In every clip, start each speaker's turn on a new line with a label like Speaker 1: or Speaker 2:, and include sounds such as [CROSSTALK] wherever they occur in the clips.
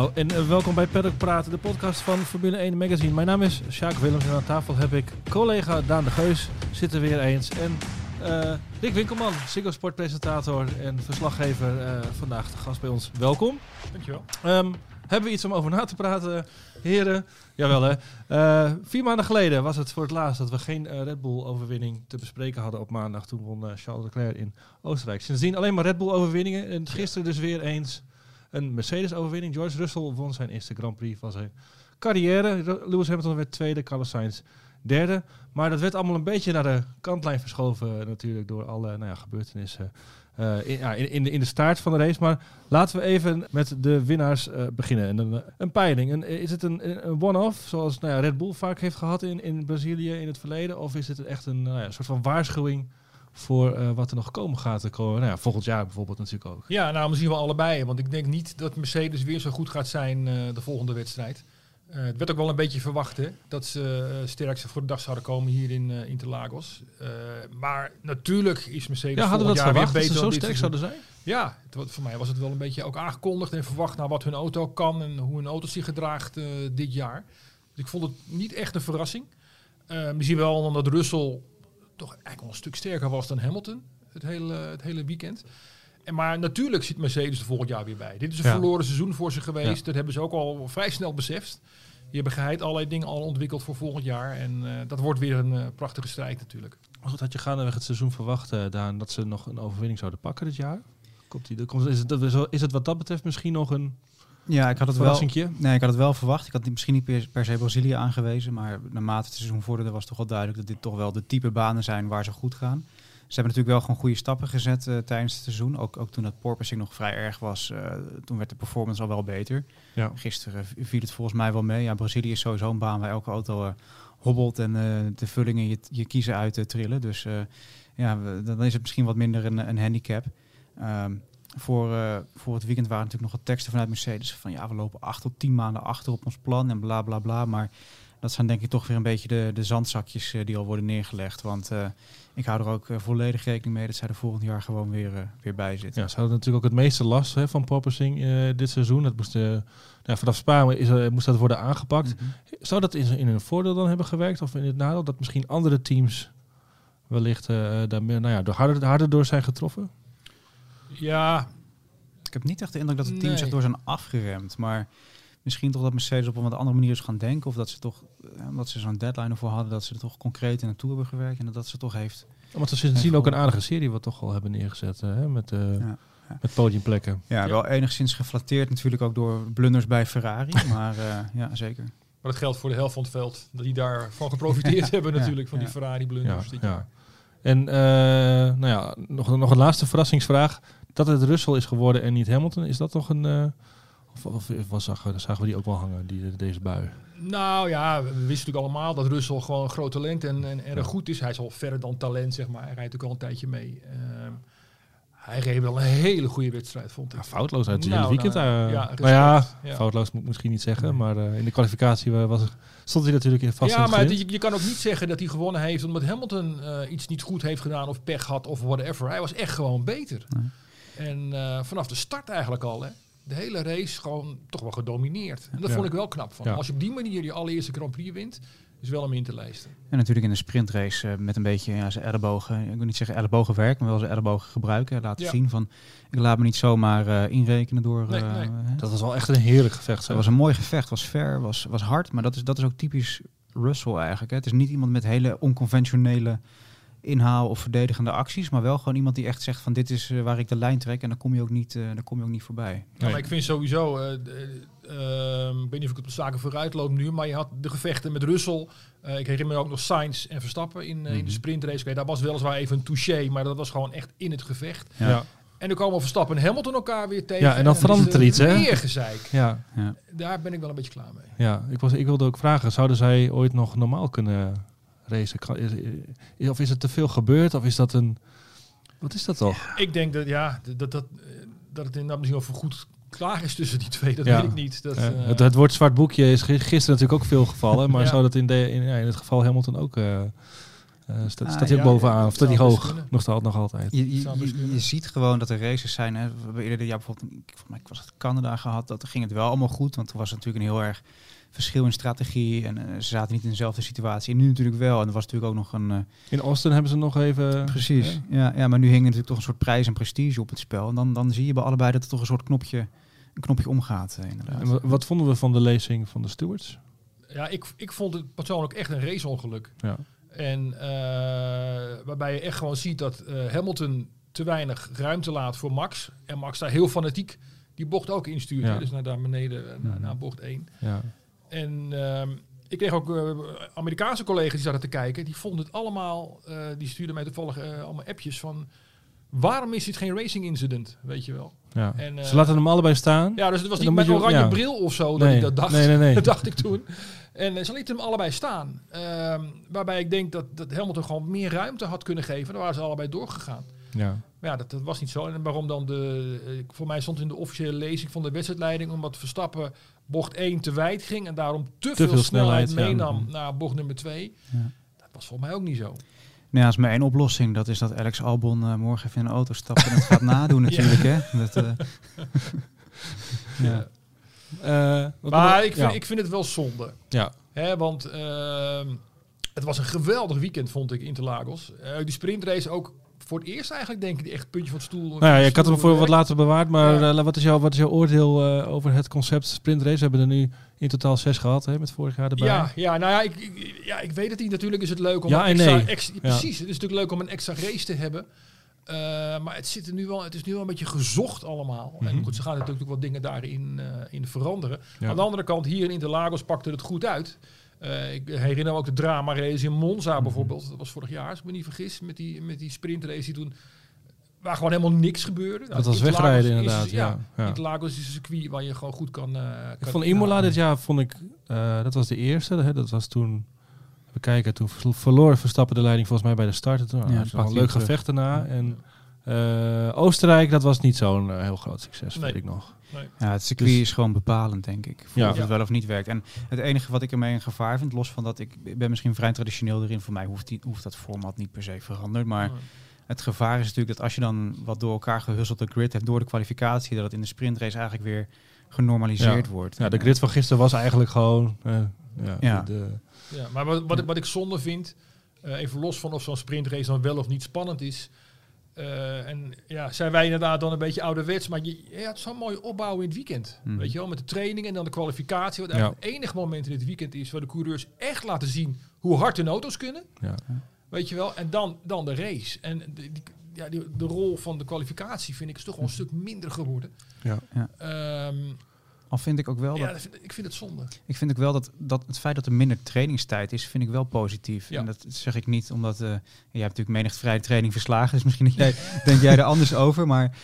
Speaker 1: Hallo en eh, welkom bij Paddock Praten, de podcast van Formule 1 Magazine. Mijn naam is Sjaak Willems en aan tafel heb ik collega Daan de Geus, zit er weer eens. En eh, Rick Winkelman, Ziggo Sport presentator en verslaggever, eh, vandaag de gast bij ons. Welkom.
Speaker 2: Dankjewel.
Speaker 1: Ehm, hebben we iets om over na te praten, heren? Jawel hè. Vier maanden geleden was het voor het laatst dat we geen Red Bull overwinning te bespreken hadden op maandag. Toen won Charles Leclerc in Oostenrijk. Sindsdien alleen maar Red Bull overwinningen. En gisteren dus weer eens een Mercedes overwinning. George Russell won zijn eerste Grand Prix van zijn carrière. Lewis Hamilton werd tweede, Carlos Sainz derde. Maar dat werd allemaal een beetje naar de kantlijn verschoven eh, natuurlijk door alle nou ja, gebeurtenissen eh, in, ja, in, de, in de staart van de race. Maar laten we even met de winnaars eh, beginnen. En een, een peiling. Is het een, een one-off, zoals nou ja, Red Bull vaak heeft gehad in, in Brazilië in het verleden? Of is het echt een nou soort van waarschuwing voor eh, wat er nog komen gaat? Nou ja, volgend jaar bijvoorbeeld natuurlijk ook.
Speaker 2: Ja, nou misschien wel allebei. Want ik denk niet dat Mercedes weer zo goed gaat zijn eh, de volgende wedstrijd. Eh, het werd ook wel een beetje verwacht hè, dat ze uh, sterkste voor de dag zouden komen hier in eh, Interlagos. Maar natuurlijk is Mercedes
Speaker 1: Ja, hadden we dat verwacht dat ze
Speaker 2: beter
Speaker 1: zo sterk zouden zijn?
Speaker 2: Ja, het, voor mij was het wel een beetje ook aangekondigd en verwacht naar wat hun auto kan en hoe hun auto zich gedraagt dit jaar. Dus ik vond het niet echt een verrassing. Misschien wel omdat Russell toch eigenlijk wel een stuk sterker was dan Hamilton het hele, het hele weekend. En maar natuurlijk zit Mercedes er volgend jaar weer bij. Dit is een
Speaker 1: Ja.
Speaker 2: verloren seizoen voor ze geweest.
Speaker 1: Ja.
Speaker 2: Dat hebben ze ook al vrij snel beseft. Die hebben geheid allerlei dingen al ontwikkeld voor volgend jaar. En eh, dat wordt weer een eh, prachtige strijd natuurlijk.
Speaker 1: Maar goed, had je gaandeweg het seizoen verwacht, eh, Daan, dat ze nog een overwinning zouden pakken dit jaar? Komt die, komt, is, het, is het wat dat betreft misschien nog een
Speaker 3: Ja, ik had het wel. Nee, ik had het wel verwacht. Ik had misschien niet per, per se Brazilië aangewezen, maar naarmate het seizoen vorderde was toch wel duidelijk dat dit toch wel de type banen zijn waar ze goed gaan. Ze hebben natuurlijk wel gewoon goede stappen gezet eh, tijdens het seizoen. Ook, ook toen het porpoising nog vrij erg was, eh, toen werd de performance al wel beter.
Speaker 1: Ja.
Speaker 3: Gisteren viel het volgens mij wel mee. Ja, Brazilië is sowieso een baan waar elke auto eh, hobbelt en de vullingen je, je kiezen uit eh, trillen. Dus ja, we- dan is het misschien wat minder een, een handicap. Ehm, voor, eh, voor het weekend waren natuurlijk nog wat teksten vanuit Mercedes. Van ja, we lopen acht tot tien maanden achter op ons plan en bla bla bla. Maar dat zijn denk ik toch weer een beetje de, de zandzakjes eh, die al worden neergelegd. Want eh, ik hou er ook volledig rekening mee dat zij er volgend jaar gewoon weer, weer bij zitten.
Speaker 1: Ja, ze hadden natuurlijk ook het meeste last hè, van porpoising eh, dit seizoen. Dat moest, nou, vanaf Spa is, moest dat worden aangepakt.
Speaker 3: Mhm.
Speaker 1: Zou dat in, in hun voordeel dan hebben gewerkt? Of in het nadeel dat misschien andere teams wellicht daar meer, nou ja, door harder, harder door zijn getroffen?
Speaker 2: Ja,
Speaker 3: Ik heb niet echt de indruk dat teams
Speaker 2: Nee.
Speaker 3: zich door zijn afgeremd. Maar misschien toch dat Mercedes op een wat andere manier is gaan denken. Of dat ze toch, eh, omdat ze zo'n deadline ervoor hadden, dat ze er toch concreet in naartoe hebben gewerkt. En dat dat ze toch heeft.
Speaker 1: Want ze zien ook een aardige serie wat toch al hebben neergezet eh, hè, met, eh,
Speaker 3: Ja, ja.
Speaker 1: met podiumplekken.
Speaker 3: Ja,
Speaker 2: Ja.
Speaker 3: wel enigszins geflatteerd natuurlijk ook door blunders bij Ferrari. [LAUGHS] maar eh, ja, zeker.
Speaker 2: Maar dat geldt voor de helft van het veld. Dat die daarvan geprofiteerd [LAUGHS] hebben
Speaker 3: Ja,
Speaker 2: natuurlijk. Van die
Speaker 3: ja.
Speaker 2: Ferrari blunders
Speaker 1: ja. En eh, nou ja, nog, nog een laatste verrassingsvraag. Dat het Russell is geworden en niet Hamilton, is dat toch een... eh, of, of, was, zagen, zagen we die ook wel hangen, die, deze bui?
Speaker 2: Nou ja, we wisten natuurlijk allemaal dat Russell gewoon een groot talent en, en erg goed is. Hij is al verder dan talent, zeg maar. Hij rijdt ook al een tijdje mee. Ehm, hij reed wel een hele goede wedstrijd, vond ik.
Speaker 1: Ja, foutloos uit het
Speaker 2: Nou,
Speaker 1: hele weekend.
Speaker 2: nou,
Speaker 1: eh.
Speaker 2: ja,
Speaker 1: nou ja,
Speaker 2: respect, ja.
Speaker 1: foutloos moet ik misschien niet zeggen. Maar eh, in de kwalificatie eh, was, stond hij natuurlijk in vast in
Speaker 2: ja, maar het- je, je kan ook niet zeggen dat hij gewonnen heeft omdat Hamilton eh, iets niet goed heeft gedaan of pech had of whatever. Hij was echt gewoon beter. En eh, vanaf de start eigenlijk al, hè. De hele race gewoon toch wel gedomineerd. En dat
Speaker 1: Ja.
Speaker 2: vond ik wel knap van.
Speaker 1: Ja.
Speaker 2: Als je op die manier je allereerste Grand Prix wint, is wel om in te lijsten.
Speaker 3: En natuurlijk in de sprintrace eh, met een beetje ja, zijn ellebogen. Ik wil niet zeggen ellebogenwerk, maar wel zijn ellebogen gebruiken. Laten
Speaker 2: Ja.
Speaker 3: zien van ik laat me niet zomaar eh, inrekenen door.
Speaker 2: Nee, nee.
Speaker 3: hè.
Speaker 1: Dat was wel echt een heerlijk gevecht.
Speaker 3: Het
Speaker 1: zeg.
Speaker 3: was een mooi gevecht, was fair, was, was hard. Maar dat is, dat is ook typisch Russell eigenlijk. Hè. Het is niet iemand met hele onconventionele inhaal of verdedigende acties. Maar wel gewoon iemand die echt zegt van dit is eh, waar ik de lijn trek. En dan kom je ook niet, eh, dan kom je ook niet voorbij.
Speaker 2: Ja, maar ik vind sowieso, eh, eh, ehm, ik weet niet of ik op de zaken vooruit loop nu, maar je had de gevechten met Russell. Eh, ik herinner me ook nog Sainz en Verstappen in, eh, in de
Speaker 3: Mhm.
Speaker 2: sprintrace. Daar was weliswaar even een touché, maar dat was gewoon echt in het gevecht.
Speaker 3: Ja.
Speaker 1: ja.
Speaker 2: En dan komen Verstappen en Hamilton elkaar weer tegen.
Speaker 1: Ja, en dan verandert er iets, hè?
Speaker 2: Meer gezeik.
Speaker 1: Ja,
Speaker 3: Ja.
Speaker 2: Daar ben ik wel een beetje klaar mee.
Speaker 1: ja. Ik, was, ik wilde ook vragen, zouden zij ooit nog normaal kunnen racen? Kan- is- is- Of is het te veel gebeurd? Of is dat een... Wat is dat toch?
Speaker 2: Ik denk dat, ja, dat, dat, dat, eh, dat het inderdaad misschien wel voor goed klaar is tussen die twee. Dat
Speaker 1: Ja.
Speaker 2: weet ik niet. Dat,
Speaker 1: Eh, het, het woord zwart boekje is gi- gisteren natuurlijk ook veel gevallen. Maar [LAUGHS]
Speaker 2: Ja.
Speaker 1: zou dat in, de, in, ja, in het geval Hamilton ook eh, Eh, staat,
Speaker 3: Ah,
Speaker 1: staat hij ook
Speaker 2: ja,
Speaker 1: bovenaan? Of staat hij hoog? Nog, nog altijd.
Speaker 3: Je, ziet gewoon dat er races zijn. Hè. We hebben eerder dit jaar bijvoorbeeld, ik, volgens mij was het Canada gehad, dat ging het wel allemaal goed. Want er was natuurlijk een heel erg verschil in strategie. En eh, ze zaten niet in dezelfde situatie. En nu natuurlijk wel. En er was natuurlijk ook nog een... eh,
Speaker 1: In Austin hebben ze nog even...
Speaker 3: precies.
Speaker 1: Ja.
Speaker 3: Ja, ja, maar nu hing er natuurlijk toch een soort prijs en prestige op het spel. En dan, dan zie je bij allebei dat er toch een soort knopje, een knopje omgaat, eh, inderdaad.
Speaker 1: En wa- wat vonden we van de lezing van de stewards?
Speaker 2: Ja, ik, ik vond het persoonlijk echt een raceongeluk.
Speaker 1: Ja.
Speaker 2: En eh, waarbij je echt gewoon ziet dat eh, Hamilton te weinig ruimte laat voor Max. En Max daar heel fanatiek die bocht ook instuurt.
Speaker 1: Ja.
Speaker 2: hè, Dus naar daar beneden, eh, naar,
Speaker 1: Mhm.
Speaker 2: naar bocht 1.
Speaker 1: Ja.
Speaker 2: En ehm, ik kreeg ook eh, Amerikaanse collega's die zaten te kijken. Die vonden het allemaal, eh, die stuurden mij toevallig eh, allemaal appjes van... Waarom is dit geen racing incident, weet je wel?
Speaker 1: Ja.
Speaker 2: En,
Speaker 1: ze laten hem allebei staan.
Speaker 2: Ja, dus het was niet met
Speaker 1: je-
Speaker 2: oranje
Speaker 1: ja.
Speaker 2: bril of zo dat
Speaker 1: nee.
Speaker 2: ik dat dacht.
Speaker 1: nee, nee, nee. [LAUGHS]
Speaker 2: Dat dacht ik toen. En ze lieten hem allebei staan. Ehm, waarbij ik denk dat, dat Hamilton gewoon meer ruimte had kunnen geven. Dan waren ze allebei doorgegaan.
Speaker 1: Ja.
Speaker 2: Maar ja, dat, dat was niet zo. En waarom dan de... voor mij stond in de officiële lezing van de wedstrijdleiding... omdat Verstappen bocht 1 te wijd ging... en daarom te, veel,
Speaker 1: veel
Speaker 2: snelheid, meenam
Speaker 1: Mhm.
Speaker 2: naar bocht nummer 2.
Speaker 3: Ja.
Speaker 2: Dat was volgens mij ook niet zo.
Speaker 3: Nou, ja, is maar één oplossing. Dat is dat Alex Albon eh, morgen even in een auto stapt en het gaat nadoen [LAUGHS] natuurlijk. Hè? Dat, eh, [LAUGHS] ja.
Speaker 1: Eh,
Speaker 2: Maar ik vind,
Speaker 1: ja.
Speaker 2: ik vind het wel zonde.
Speaker 1: Ja.
Speaker 2: Hè, want ehm, het was een geweldig weekend, vond ik, Interlagos. Eh die sprintrace ook voor het eerst eigenlijk, denk ik, echt puntje van het stoel.
Speaker 1: Nou ja, ik had hem voor wat
Speaker 2: later.
Speaker 1: bewaard, maar
Speaker 2: Ja.
Speaker 1: eh, wat, is jouw, wat is jouw oordeel eh, over het concept sprintrace? We hebben er nu in totaal zes gehad, hè, met vorig jaar erbij.
Speaker 2: Ja, ja, nou ja ik, ik- ja, ik weet het niet. Natuurlijk is het leuk om
Speaker 1: Ja
Speaker 2: een
Speaker 1: en
Speaker 2: extra,
Speaker 1: nee.
Speaker 2: ex-
Speaker 1: Ja.
Speaker 2: precies. Het is natuurlijk leuk om een extra race te hebben. Eh, maar het, zit er nu wel, het is nu wel een beetje gezocht allemaal. En
Speaker 1: Mhm.
Speaker 2: goed, ze gaan natuurlijk wat dingen daarin in veranderen. Aan de andere kant, hier in Interlagos pakte het goed uit. Eh, ik herinner me ook de drama race in Monza
Speaker 1: Mhm.
Speaker 2: bijvoorbeeld. Dat was vorig jaar, als ik me niet vergis, met die, met die sprintrace die toen... Waar gewoon helemaal niks gebeurde. Nou,
Speaker 1: Dat was
Speaker 2: Interlagos
Speaker 1: wegrijden
Speaker 2: is-
Speaker 1: inderdaad, ja. ja.
Speaker 2: Interlagos is een circuit waar je gewoon goed kan... eh,
Speaker 1: Ik
Speaker 2: kan
Speaker 1: vond Imola dit jaar, vond ik, eh, dat was de eerste. Hè, dat was toen, we kijken, toen ver- verloor Verstappen de leiding volgens mij bij de start. En Toen
Speaker 3: Ja,
Speaker 1: nog een leuk gevecht daarna. En eh, Oostenrijk, dat was niet zo'n eh, heel groot succes,
Speaker 2: Nee.
Speaker 1: weet ik nog.
Speaker 3: Ja, het circuit
Speaker 1: Dus-
Speaker 3: is gewoon bepalend, denk ik. Voor
Speaker 1: Ja.
Speaker 3: of het wel of niet werkt. En het enige wat ik ermee een gevaar vind, los van dat ik, ik ben misschien vrij traditioneel erin, voor mij hoeft, die, hoeft dat format niet per se veranderd. Maar het gevaar is natuurlijk dat als je dan wat door elkaar gehusselde grid hebt door de kwalificatie, dat het in de sprintrace eigenlijk weer genormaliseerd wordt.
Speaker 1: Ja, de
Speaker 3: En,
Speaker 1: grid van gisteren was eigenlijk gewoon... eh, ja,
Speaker 3: Ja.
Speaker 1: De,
Speaker 2: Ja, maar wat, wat, ik- wat ik zonde vind, eh, even los van of zo'n sprintrace dan wel of niet spannend is. Eh, en ja, zijn wij inderdaad dan een beetje ouderwets, maar je, je had zo'n mooie opbouw in het weekend.
Speaker 3: Mhm.
Speaker 2: Weet je wel, met de training en dan de kwalificatie. Wat eigenlijk het enige moment in het weekend is waar de coureurs echt laten zien hoe hard hun auto's kunnen.
Speaker 1: ja.
Speaker 2: Weet je wel, en dan, dan de race. En de, die, ja, die, de rol van de kwalificatie vind ik is toch wel een stuk minder geworden.
Speaker 1: Ja.
Speaker 3: Ja. Al vind ik ook wel
Speaker 2: ja,
Speaker 3: dat,
Speaker 2: vind- ik vind het zonde.
Speaker 3: ik vind ook wel dat, dat het feit dat er minder trainingstijd is, vind ik wel positief.
Speaker 2: Ja.
Speaker 3: En dat zeg ik niet omdat, eh jij hebt natuurlijk menig vrije training verslagen, dus misschien dat jij, [LAUGHS] denk jij er anders over. Maar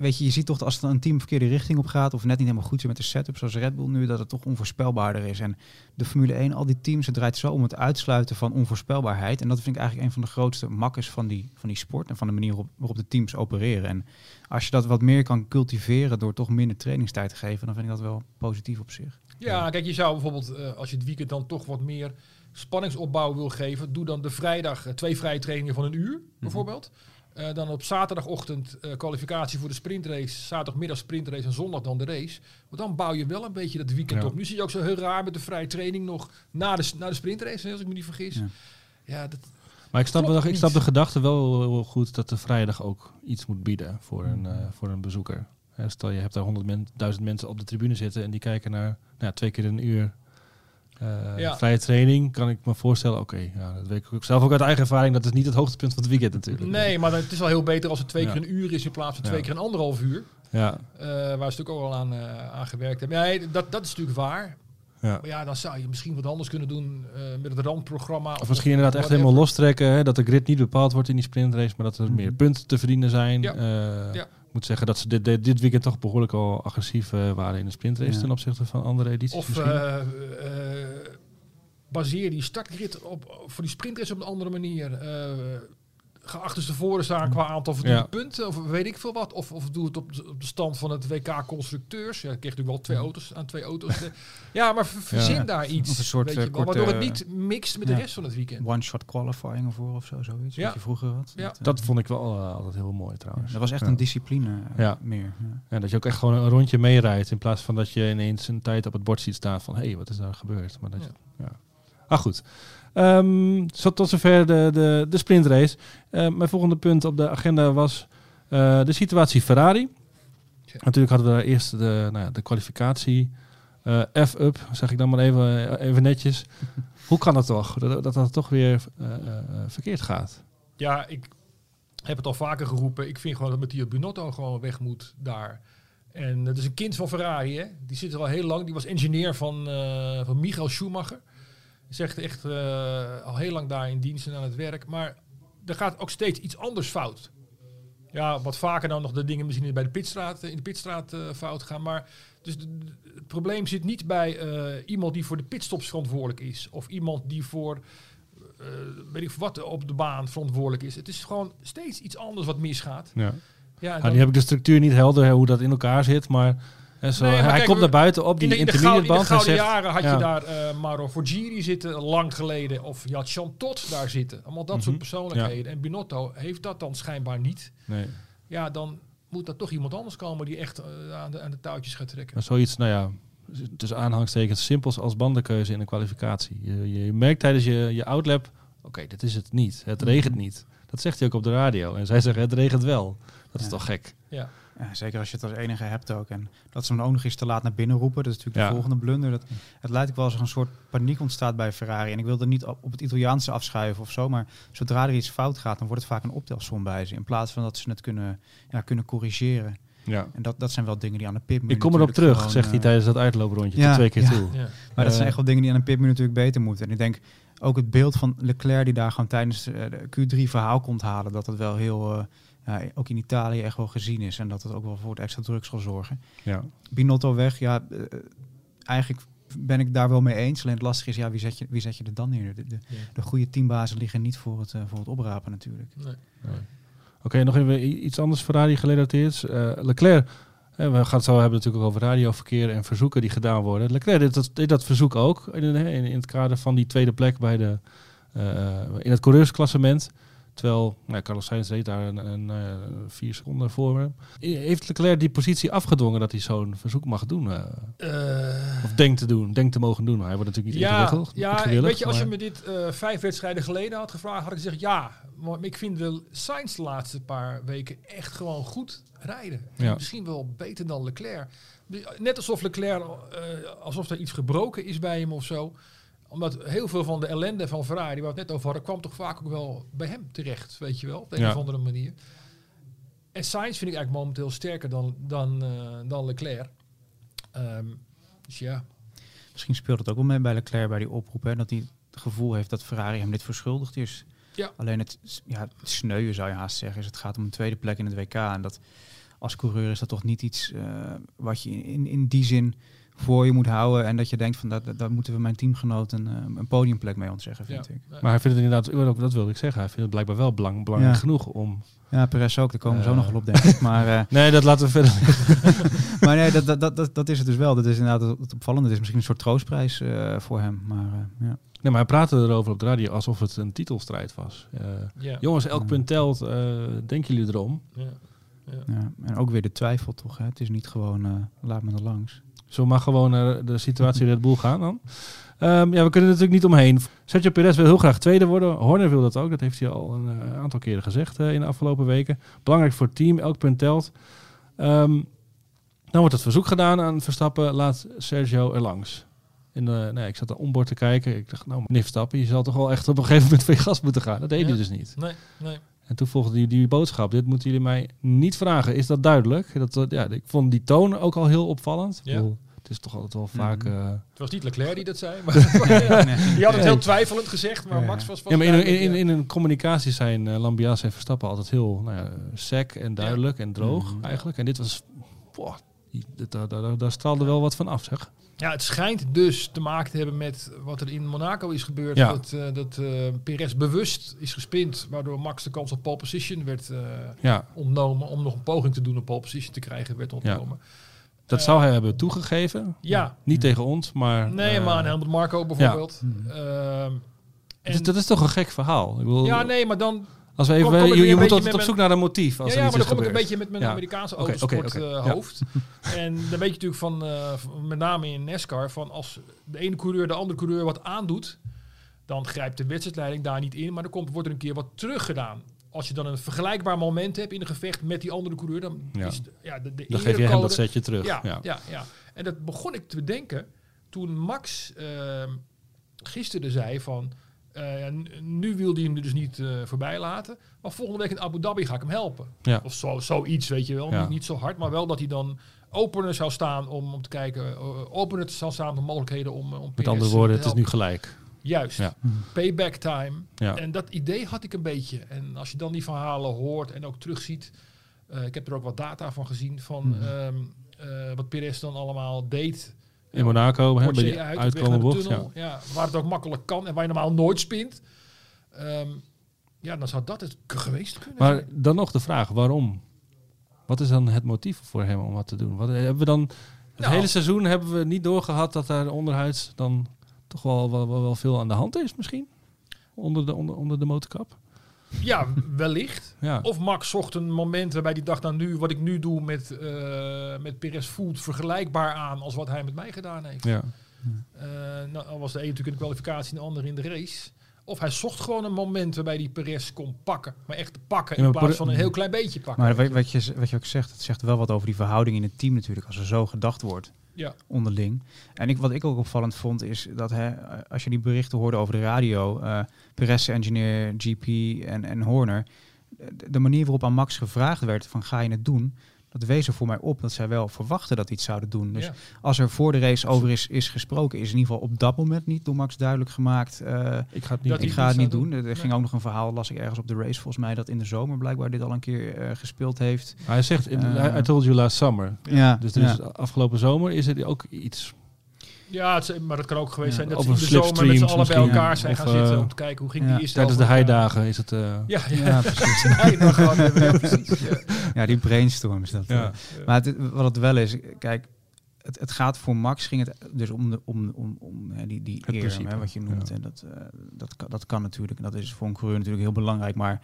Speaker 3: weet je, je ziet toch dat als er een team de verkeerde richting op gaat, of net niet helemaal goed zit met de setup, zoals Red Bull nu, dat het toch onvoorspelbaarder is. En de Formule 1, al die teams, het draait zo om het uitsluiten van onvoorspelbaarheid. En dat vind ik eigenlijk een van de grootste makkers van die, van die sport en van de manier waarop, waarop de teams opereren. En als je dat wat meer kan cultiveren door toch minder trainingstijd te geven, dan vind ik dat wel positief op zich.
Speaker 2: Ja, kijk, je zou bijvoorbeeld, eh, als je het weekend dan toch wat meer spanningsopbouw wil geven, doe dan de vrijdag eh, twee vrije trainingen van een uur, bijvoorbeeld. Eh, dan op zaterdagochtend eh, kwalificatie voor de sprintrace, zaterdagmiddag sprintrace en zondag dan de race. Want dan bouw je wel een beetje dat weekend
Speaker 1: Ja.
Speaker 2: op. Nu zie je ook zo heel raar met de vrije training nog na de, na de sprintrace, als ik me niet vergis.
Speaker 3: Ja.
Speaker 2: Ja, dat,
Speaker 1: Maar ik snap, wel, ik snap de gedachte wel goed dat de vrijdag ook iets moet bieden voor een, eh, voor een bezoeker. Hè, stel je hebt daar honderdduizend mensen op de tribune zitten en die kijken naar nou, ja, twee keer een uur eh,
Speaker 2: Ja.
Speaker 1: vrije training. Kan ik me voorstellen, oké, ja, dat weet ik ook zelf ook uit eigen ervaring, dat is niet het hoogtepunt van het weekend natuurlijk.
Speaker 2: nee, maar het is wel heel beter als het twee
Speaker 1: Ja.
Speaker 2: keer een uur is in plaats van twee keer een anderhalf uur.
Speaker 1: Ja,
Speaker 2: eh, waar ze natuurlijk ook al aan, aan gewerkt hebben. Ja, nee, dat, dat is natuurlijk waar.
Speaker 1: ja.
Speaker 2: Maar ja, dan zou je misschien wat anders kunnen doen met het randprogramma.
Speaker 1: Of misschien inderdaad echt helemaal lostrekken, hè, dat de grid niet bepaald wordt in die sprintrace, maar dat er meer punten te verdienen zijn.
Speaker 2: Ja.
Speaker 1: Moet zeggen dat ze dit, dit, dit weekend toch behoorlijk al agressief eh, waren in de sprintrace
Speaker 3: Ja.
Speaker 1: ten opzichte van andere edities.
Speaker 2: Of eh, eh, baseer die startgrid op, voor die sprintrace op een andere manier. Eh, geachterstevoren staan qua aantal verdiende
Speaker 1: Ja.
Speaker 2: punten. Of weet ik veel wat. Of, of doe het op de, op de stand van het WK constructeurs. Ja, ik kreeg natuurlijk wel twee auto's aan twee auto's. ja, maar ver- verzin
Speaker 1: Ja.
Speaker 2: daar iets.
Speaker 3: Een soort,
Speaker 2: weet
Speaker 3: eh,
Speaker 2: je wel,
Speaker 3: korte,
Speaker 2: waardoor het niet mixt met
Speaker 3: ja.
Speaker 2: de rest van het weekend.
Speaker 3: One-shot qualifying ervoor of zo, zoiets.
Speaker 2: Ja.
Speaker 3: Wat je vroeger had.
Speaker 2: Ja.
Speaker 3: Dat, eh,
Speaker 1: Dat vond ik wel eh, altijd heel mooi trouwens.
Speaker 3: dat was echt
Speaker 1: Ja.
Speaker 3: een discipline eh,
Speaker 1: Ja.
Speaker 3: meer. Ja.
Speaker 1: Ja, dat je ook echt gewoon een rondje meerijdt in plaats van dat je ineens een tijd op het bord ziet staan van hé, hey, wat is daar gebeurd? Maar dat, ja. Ah, goed. Ehm, zo tot zover de, de, de sprintrace. Eh, mijn volgende punt op de agenda was eh, de situatie Ferrari.
Speaker 2: Ja.
Speaker 1: Natuurlijk hadden we daar eerst de, nou ja, de kwalificatie eh, F-up, zeg ik dan maar even, even netjes. [LAUGHS] Hoe kan het toch dat dat, dat toch weer verkeerd gaat?
Speaker 2: Ja, ik heb het al vaker geroepen. Ik vind gewoon dat Matteo Binotto gewoon weg moet daar. En het is een kind van Ferrari, hè? Die zit er al heel lang. Die was engineer van, van Michael Schumacher. Is echt, echt eh, al heel lang daar in dienst en aan het werk. Maar er gaat ook steeds iets anders fout. Ja, wat vaker dan nog de dingen misschien bij de pitstraat, in de pitstraat eh, fout gaan. Maar dus de- het probleem zit niet bij eh, iemand die voor de pitstops verantwoordelijk is. Of iemand die voor weet ik wat op de baan verantwoordelijk is. Het is gewoon steeds iets anders wat misgaat.
Speaker 1: Ja.
Speaker 2: Ja,
Speaker 1: Ja,
Speaker 2: dan-
Speaker 1: nu heb ik de structuur niet helder hè, hoe dat in elkaar zit, maar, zo,
Speaker 2: Nee,
Speaker 1: hij
Speaker 2: kijk,
Speaker 1: komt naar buiten op die
Speaker 2: in de, in de, gouden, in de
Speaker 1: band en
Speaker 2: gouden
Speaker 1: zegt,
Speaker 2: jaren had
Speaker 1: ja.
Speaker 2: je daar eh Maro Forgiri zitten, lang geleden. Of je had Chantot daar zitten. Allemaal dat
Speaker 1: Mhm.
Speaker 2: soort persoonlijkheden. En Binotto heeft dat dan schijnbaar niet.
Speaker 1: Nee.
Speaker 2: Ja, dan moet er toch iemand anders komen die echt eh, aan, de, aan de touwtjes gaat trekken.
Speaker 1: Maar zoiets, nou ja, tussen aanhangstekens simpels als bandenkeuze in een kwalificatie. Je, je merkt tijdens je, je outlap, oké, dit is het niet. Het regent niet. Dat zegt hij ook op de radio. En zij zeggen, het regent wel. Dat is
Speaker 3: Ja.
Speaker 1: toch gek?
Speaker 2: Ja.
Speaker 3: Ja, zeker als je het als enige hebt ook. En dat ze hem ook nog eens te laat naar binnen roepen. Dat is natuurlijk
Speaker 1: Ja.
Speaker 3: de volgende blunder. Dat, het lijkt ook wel alsof er een soort paniek ontstaat bij Ferrari. En ik wil er niet op, op het Italiaanse afschuiven of zo. Maar zodra er iets fout gaat, dan wordt het vaak een optelsom bij ze. In plaats van dat ze het kunnen, ja, kunnen corrigeren.
Speaker 1: Ja.
Speaker 3: En dat, dat zijn wel dingen die aan de pitmuur
Speaker 1: Ik kom erop terug,
Speaker 3: gewoon,
Speaker 1: zegt hij
Speaker 3: eh,
Speaker 1: tijdens dat uitlooprondje
Speaker 3: ja,
Speaker 1: twee keer
Speaker 3: ja.
Speaker 1: toe.
Speaker 2: Ja.
Speaker 3: Maar dat zijn
Speaker 1: Eh,
Speaker 3: echt wel dingen die aan een pitmuur natuurlijk beter moeten. En ik denk ook het beeld van Leclerc die daar gewoon tijdens eh, de Q3 verhaal komt halen. Dat het wel heel, eh, ja, ook in Italië echt wel gezien is. En dat het ook wel voor het extra druk zal zorgen.
Speaker 1: Ja.
Speaker 3: Binotto weg, ja, eh, eigenlijk ben ik daar wel mee eens. Alleen het lastige is, ja, wie zet je, wie zet je er dan neer? De, de,
Speaker 2: Ja.
Speaker 3: de goede teambazen liggen niet voor het, eh, voor het oprapen natuurlijk.
Speaker 2: Nee.
Speaker 1: Oké, nog even iets anders Ferrari gerelateerd. Eh Leclerc, we gaan het zo hebben natuurlijk ook over radioverkeer en verzoeken die gedaan worden. Leclerc deed dat, deed dat verzoek ook in, in, in het kader van die tweede plek bij de, eh, in het coureursklassement. Terwijl nou, Carlos Sainz reed daar een, een, eh, vier seconden voor hem. Heeft Leclerc die positie afgedwongen dat hij zo'n verzoek mag doen? eh,
Speaker 2: Eh,
Speaker 1: of denkt te doen, denkt te mogen doen? Hij wordt natuurlijk niet
Speaker 2: ja,
Speaker 1: ingewikkeld.
Speaker 2: ja weet je, als je me dit vijf wedstrijden geleden had gevraagd, had ik gezegd ja. Maar ik vind de Sainz de laatste paar weken echt gewoon goed rijden.
Speaker 1: Ja.
Speaker 2: Misschien wel beter dan Leclerc. Net alsof Leclerc, alsof er iets gebroken is bij hem of zo. Omdat heel veel van de ellende van Ferrari, waar we het net over hadden, kwam toch vaak ook wel bij hem terecht, weet je wel, op de een
Speaker 1: Ja.
Speaker 2: of andere manier. En Sainz vind ik eigenlijk momenteel sterker dan, dan, eh, dan Leclerc. Ehm, dus ja,
Speaker 3: Misschien speelt het ook wel mee bij Leclerc bij die oproep. Hè, dat hij het gevoel heeft dat Ferrari hem dit verschuldigd is.
Speaker 2: Ja.
Speaker 3: Alleen het, ja, het sneuwen zou je haast zeggen. Is het gaat om een tweede plek in het WK. En dat als coureur is dat toch niet iets eh, wat je in, in die zin voor je moet houden. En dat je denkt van dat, dat- daar moeten we mijn teamgenoten eh, een podiumplek mee ontzeggen, vind
Speaker 2: ja.
Speaker 3: ik.
Speaker 1: Maar hij vindt het inderdaad, dat wilde ik zeggen, hij vindt het blijkbaar wel belang, belangrijk
Speaker 3: Ja.
Speaker 1: genoeg om...
Speaker 3: Ja, Perez ook. Daar komen we zo
Speaker 1: Eh.
Speaker 3: nog wel op, denk ik. Maar, eh, [LAUGHS]
Speaker 1: Nee, dat laten we verder [LAUGHS]
Speaker 3: maar nee, dat, dat, dat, dat, dat is het dus wel. Dat is inderdaad het, het opvallende. Het is misschien een soort troostprijs eh, voor hem. Maar eh, ja.
Speaker 1: Nee, maar hij praatte erover op de radio alsof het een titelstrijd was. Eh,
Speaker 2: Ja.
Speaker 1: jongens, elk punt telt. eh, denken jullie erom?
Speaker 2: Ja.
Speaker 3: Ja, en ook weer de twijfel toch. Hè? Het is niet gewoon eh, laat me er langs.
Speaker 1: Zo mag gewoon naar de situatie Red Bull gaan dan. Ehm, ja, we kunnen er natuurlijk niet omheen. Sergio Perez wil heel graag tweede worden. Horner wil dat ook. Dat heeft hij al een eh, aantal keren gezegd eh, in de afgelopen weken. Belangrijk voor het team. Elk punt telt. Ehm, dan wordt het verzoek gedaan aan Verstappen. Laat Sergio er langs. De, nee, ik zat er onboord te kijken. Ik dacht, nou, meneer Verstappen, je zal toch wel echt op een gegeven moment [LAUGHS] van je gas moeten gaan. Dat deed
Speaker 2: Ja.
Speaker 1: hij dus niet.
Speaker 2: Nee, nee.
Speaker 1: En toen volgde die, die boodschap. Dit moeten jullie mij niet vragen. Is dat duidelijk? Dat, ja, ik vond die toon ook al heel opvallend.
Speaker 2: Ja.
Speaker 1: Ik bedoel, het is toch altijd wel vaak...
Speaker 3: Mhm.
Speaker 1: eh,
Speaker 2: Het was niet Leclerc die dat zei. [LAUGHS] Maar ja, [LAUGHS] die had het heel twijfelend gezegd, maar
Speaker 3: Ja.
Speaker 2: Max was was
Speaker 1: ja, maar in, in, in, een communicatie zijn eh, Lambias en Verstappen altijd heel nou ja, sec en duidelijk en droog
Speaker 3: Mhm.
Speaker 1: eigenlijk. En dit was... Boah, die- dit- daar, daar, daar straalde wel wat van af, zeg.
Speaker 2: Ja, het schijnt dus te maken te hebben met wat er in Monaco is gebeurd.
Speaker 1: Ja.
Speaker 2: Dat, eh dat eh, Perez bewust is gespind, waardoor Max de kans op pole position werd eh,
Speaker 1: Ja,
Speaker 2: ontnomen. Om nog een poging te doen om pole position te krijgen, werd ontnomen.
Speaker 1: dat zou hij hebben toegegeven.
Speaker 2: Ja.
Speaker 1: Niet tegen ons, maar...
Speaker 2: Nee, maar aan Helmut Marco bijvoorbeeld. Ehm, en,
Speaker 1: dat is toch een gek verhaal? Ik bedoel,
Speaker 2: ja, nee, maar dan
Speaker 1: als we even,
Speaker 2: kom- kom ik
Speaker 1: je, je moet altijd op zoek naar een motief. Als
Speaker 2: ja, maar dan kom ik een beetje met mijn
Speaker 1: Ja.
Speaker 2: Amerikaanse autosport
Speaker 1: oké.
Speaker 2: eh,
Speaker 1: Ja.
Speaker 2: hoofd. en dan weet je natuurlijk van, eh, van- met name in NASCAR, van als de ene coureur de andere coureur wat aandoet, dan grijpt de wedstrijdleiding daar niet in, maar dan komt, wordt er een keer wat teruggedaan. Als je dan een vergelijkbaar moment hebt in een gevecht met die andere coureur, dan
Speaker 1: Ja.
Speaker 2: is de, ja, de, de
Speaker 1: Dan geef je hem dat setje terug.
Speaker 2: ja,
Speaker 1: Ja.
Speaker 2: ja. Ja, En dat begon ik te bedenken toen Max ehm, gisteren zei van... eh, nu wil hij hem dus niet eh, voorbij laten. Maar volgende week in Abu Dhabi ga ik hem helpen.
Speaker 1: Ja.
Speaker 2: Of zo, zoiets, weet je wel.
Speaker 1: Ja.
Speaker 2: Niet, niet zo hard, maar wel dat hij dan opener zou staan om, om te kijken... eh, opener zou staan om mogelijkheden om, om
Speaker 1: Met andere woorden, het is nu gelijk.
Speaker 2: Juist.
Speaker 1: Ja.
Speaker 2: Payback time. En dat idee had ik een beetje. En als je dan die verhalen hoort en ook terugziet. ik heb er ook wat data van gezien van
Speaker 1: Mhm.
Speaker 2: ehm, eh, wat Perez dan allemaal deed.
Speaker 1: In Monaco, hè, bij die
Speaker 2: uit, weg
Speaker 1: uitkomen
Speaker 2: naar de
Speaker 1: bocht. Ja.
Speaker 2: tunnel. Ja. waar het ook makkelijk kan en waar je normaal nooit spint. Ehm, ja, dan zou dat het geweest kunnen
Speaker 1: Maar
Speaker 2: zijn.
Speaker 1: dan nog de vraag, waarom? Wat is dan het motief voor hem om wat te doen? Wat, hebben we dan het
Speaker 2: Nou.
Speaker 1: hele seizoen hebben we niet doorgehad dat daar onderhuids dan toch wel, wel, wel, wel veel aan de hand is misschien? Onder de, onder, onder de motorkap?
Speaker 2: Ja, wellicht. [LAUGHS]
Speaker 1: Ja.
Speaker 2: Of Max zocht een moment waarbij hij dacht, nou nu, wat ik nu doe met, eh met Perez voelt vergelijkbaar aan als wat hij met mij gedaan heeft.
Speaker 1: ja.
Speaker 2: Eh, nou al was de een natuurlijk in de kwalificatie en de ander in de race. Of hij zocht gewoon een moment waarbij hij Perez kon pakken. Maar echt pakken in plaats van een heel klein beetje pakken.
Speaker 3: Maar wat, wat, je, wat je ook zegt, het zegt wel wat over die verhouding in het team natuurlijk, als er zo gedacht wordt
Speaker 2: Ja.
Speaker 3: onderling. En ik, wat ik ook opvallend vond, is dat hè, als je die berichten hoorde over de radio, eh Perez, engineer, GP en, en Horner, de, de manier waarop aan Max gevraagd werd van ga je het doen, dat wees er voor mij op dat zij wel verwachten dat hij iets zouden doen. Dus
Speaker 2: Ja.
Speaker 3: als er voor de race over is, is gesproken, is in ieder geval op dat moment niet door Max duidelijk gemaakt. eh,
Speaker 1: Ik ga het niet
Speaker 2: Dat
Speaker 3: ik
Speaker 2: hij
Speaker 3: ga het niet doen.
Speaker 2: doen.
Speaker 3: Er
Speaker 2: Nee.
Speaker 3: ging ook nog een verhaal, las ik ergens op de race, volgens mij, dat in de zomer blijkbaar dit al een keer eh, gespeeld heeft.
Speaker 1: Hij zegt, in,
Speaker 3: Eh,
Speaker 1: I told you last summer.
Speaker 3: Ja,
Speaker 1: Dus, dus afgelopen zomer is er ook iets.
Speaker 2: Ja, het, is- maar dat kan ook geweest
Speaker 3: Ja.
Speaker 2: zijn dat ze in de zomer met z'n allen bij elkaar zijn
Speaker 1: Of,
Speaker 2: gaan zitten
Speaker 1: eh,
Speaker 2: om te kijken hoe ging
Speaker 3: ja,
Speaker 2: die eerste
Speaker 1: Tijdens de heidagen is het... eh,
Speaker 2: Ja, ja.
Speaker 3: Ja, precies. [LAUGHS]
Speaker 2: Ja, precies. Ja.
Speaker 3: ja, die brainstorms. Dat,
Speaker 1: ja.
Speaker 3: eh. Maar het, wat het wel is, kijk, het, het gaat voor Max ging het dus om, de, om, om, om hè, die, die eer, hè, wat je noemt.
Speaker 1: ja.
Speaker 3: En dat, eh, dat, kan, dat kan natuurlijk. En dat is voor een coureur natuurlijk heel belangrijk. Maar